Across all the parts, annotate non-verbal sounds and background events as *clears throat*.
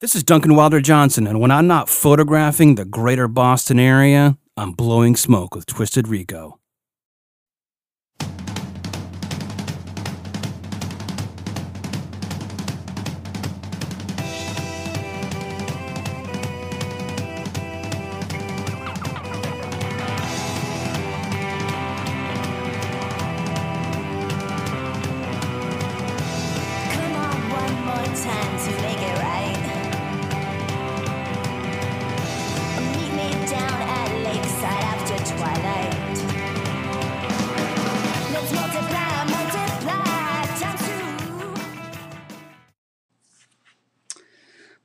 This is Duncan Wilder Johnson, and when I'm not photographing the greater Boston area, I'm blowing smoke with Twisted Rico.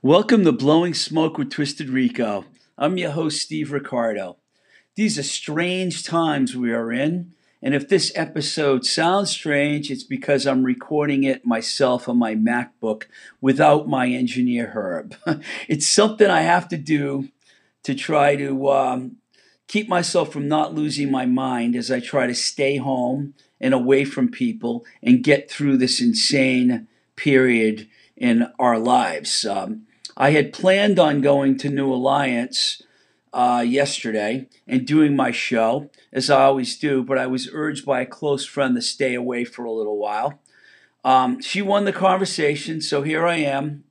Welcome to Blowing Smoke with Twisted Rico. I'm your host, Steve Ricardo. These are strange times we are in, and if this episode sounds strange, it's because I'm recording it myself on my MacBook without my engineer Herb. *laughs* it's something I have to do to try to um, keep myself from not losing my mind as I try to stay home and away from people and get through this insane period in our lives. Um, I had planned on going to New Alliance uh, yesterday and doing my show, as I always do, but I was urged by a close friend to stay away for a little while. Um, she won the conversation, so here I am,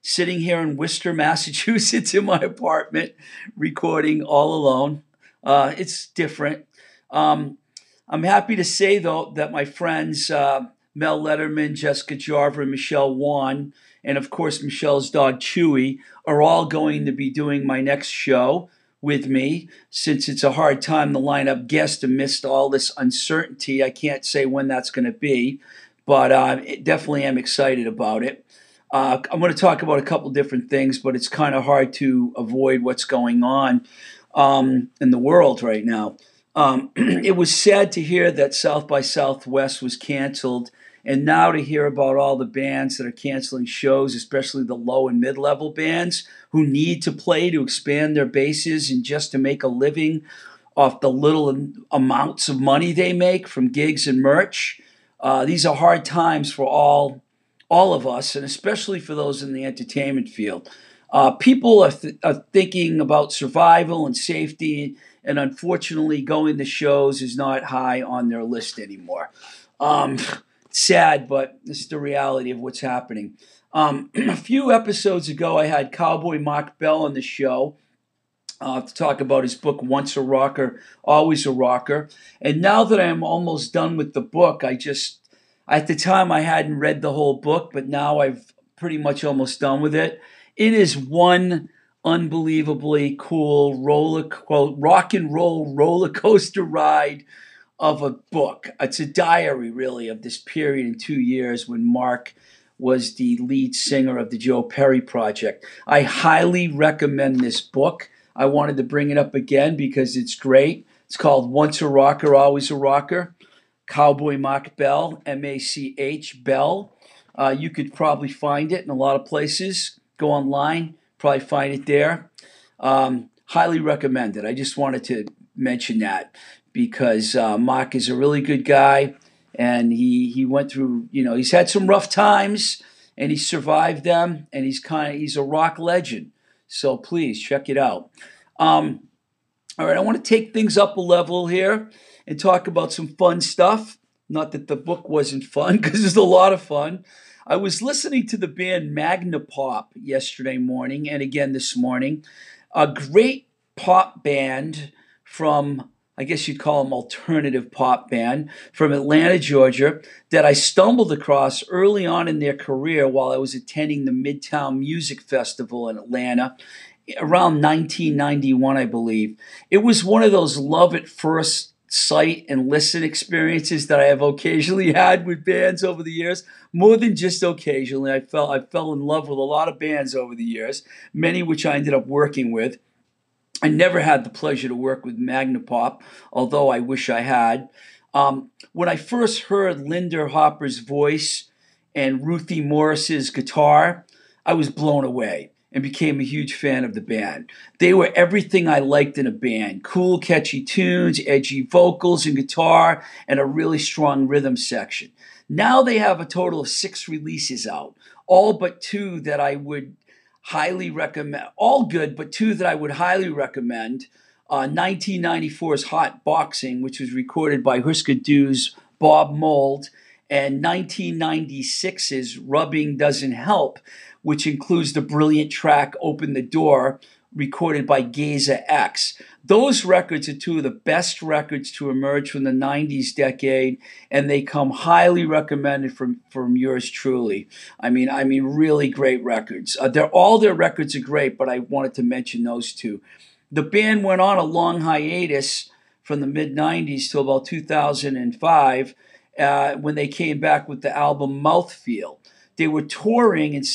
sitting here in Worcester, *laughs* Massachusetts, in my apartment, recording all alone. Uh, it's different. Um, I'm happy to say, though, that my friends uh, Mel Letterman, Jessica Jarver, and Michelle Wan, and of course Michelle's dog Chewy, are all going to be doing my next show with me. Since it's a hard time to line up guests amidst all this uncertainty, I can't say when that's going to be, but uh, definitely am excited about it. Uh, I'm going to talk about a couple different things, but it's kind of hard to avoid what's going on um, in the world right now. Um, *clears throat* it was sad to hear that South by Southwest was canceled, and now to hear about all the bands that are canceling shows, especially the low and mid level bands who need to play to expand their bases and just to make a living off the little amounts of money they make from gigs and merch. Uh, these are hard times for all all of us, and especially for those in the entertainment field. Uh, people are, th- are thinking about survival and safety, and unfortunately, going to shows is not high on their list anymore. Um, sad, but this is the reality of what's happening. Um, *clears throat* a few episodes ago, I had Cowboy Mach Bell on the show uh, to talk about his book, Once a Rocker, Always a Rocker. And now that I'm almost done with the book, I just, at the time, I hadn't read the whole book, but now I've pretty much almost done with it. It is one unbelievably cool roller co- rock and roll roller coaster ride of a book. It's a diary, really, of this period in two years when Mach was the lead singer of the Joe Perry Project. I highly recommend this book. I wanted to bring it up again because it's great. It's called Once a Rocker, Always a Rocker. Cowboy Mach Bell, M A C H Bell. Uh, you could probably find it in a lot of places. Go online, probably find it there. Um, highly recommend it. I just wanted to mention that because uh, Mach is a really good guy, and he he went through. You know, he's had some rough times, and he survived them, and he's kind of he's a rock legend. So please check it out. Um, all right, I want to take things up a level here and talk about some fun stuff. Not that the book wasn't fun, *laughs* because it's a lot of fun. I was listening to the band Magnapop yesterday morning and again this morning. A great pop band from, I guess you'd call them alternative pop band from Atlanta, Georgia, that I stumbled across early on in their career while I was attending the Midtown Music Festival in Atlanta around 1991, I believe. It was one of those love at first sight and listen experiences that I have occasionally *laughs* had with bands over the years. More than just occasionally, I fell I fell in love with a lot of bands over the years, many which I ended up working with. I never had the pleasure to work with Magnapop, although I wish I had. Um, when I first heard Linda Hopper's voice and Ruthie Morris's guitar, I was blown away and became a huge fan of the band. They were everything I liked in a band cool, catchy tunes, edgy vocals and guitar, and a really strong rhythm section. Now they have a total of six releases out, all but two that I would highly recommend. All good, but two that I would highly recommend. Uh, 1994's Hot Boxing, which was recorded by Husker Du's Bob Mould, and 1996's Rubbing Doesn't Help, which includes the brilliant track Open the Door, recorded by Geza X. Those records are two of the best records to emerge from the 90s decade, and they come highly recommended from, from yours truly. I mean, I mean, really great records. Uh, they're, all their records are great, but I wanted to mention those two. The band went on a long hiatus from the mid 90s till about 2005 uh, when they came back with the album Mouthfeel. They were touring and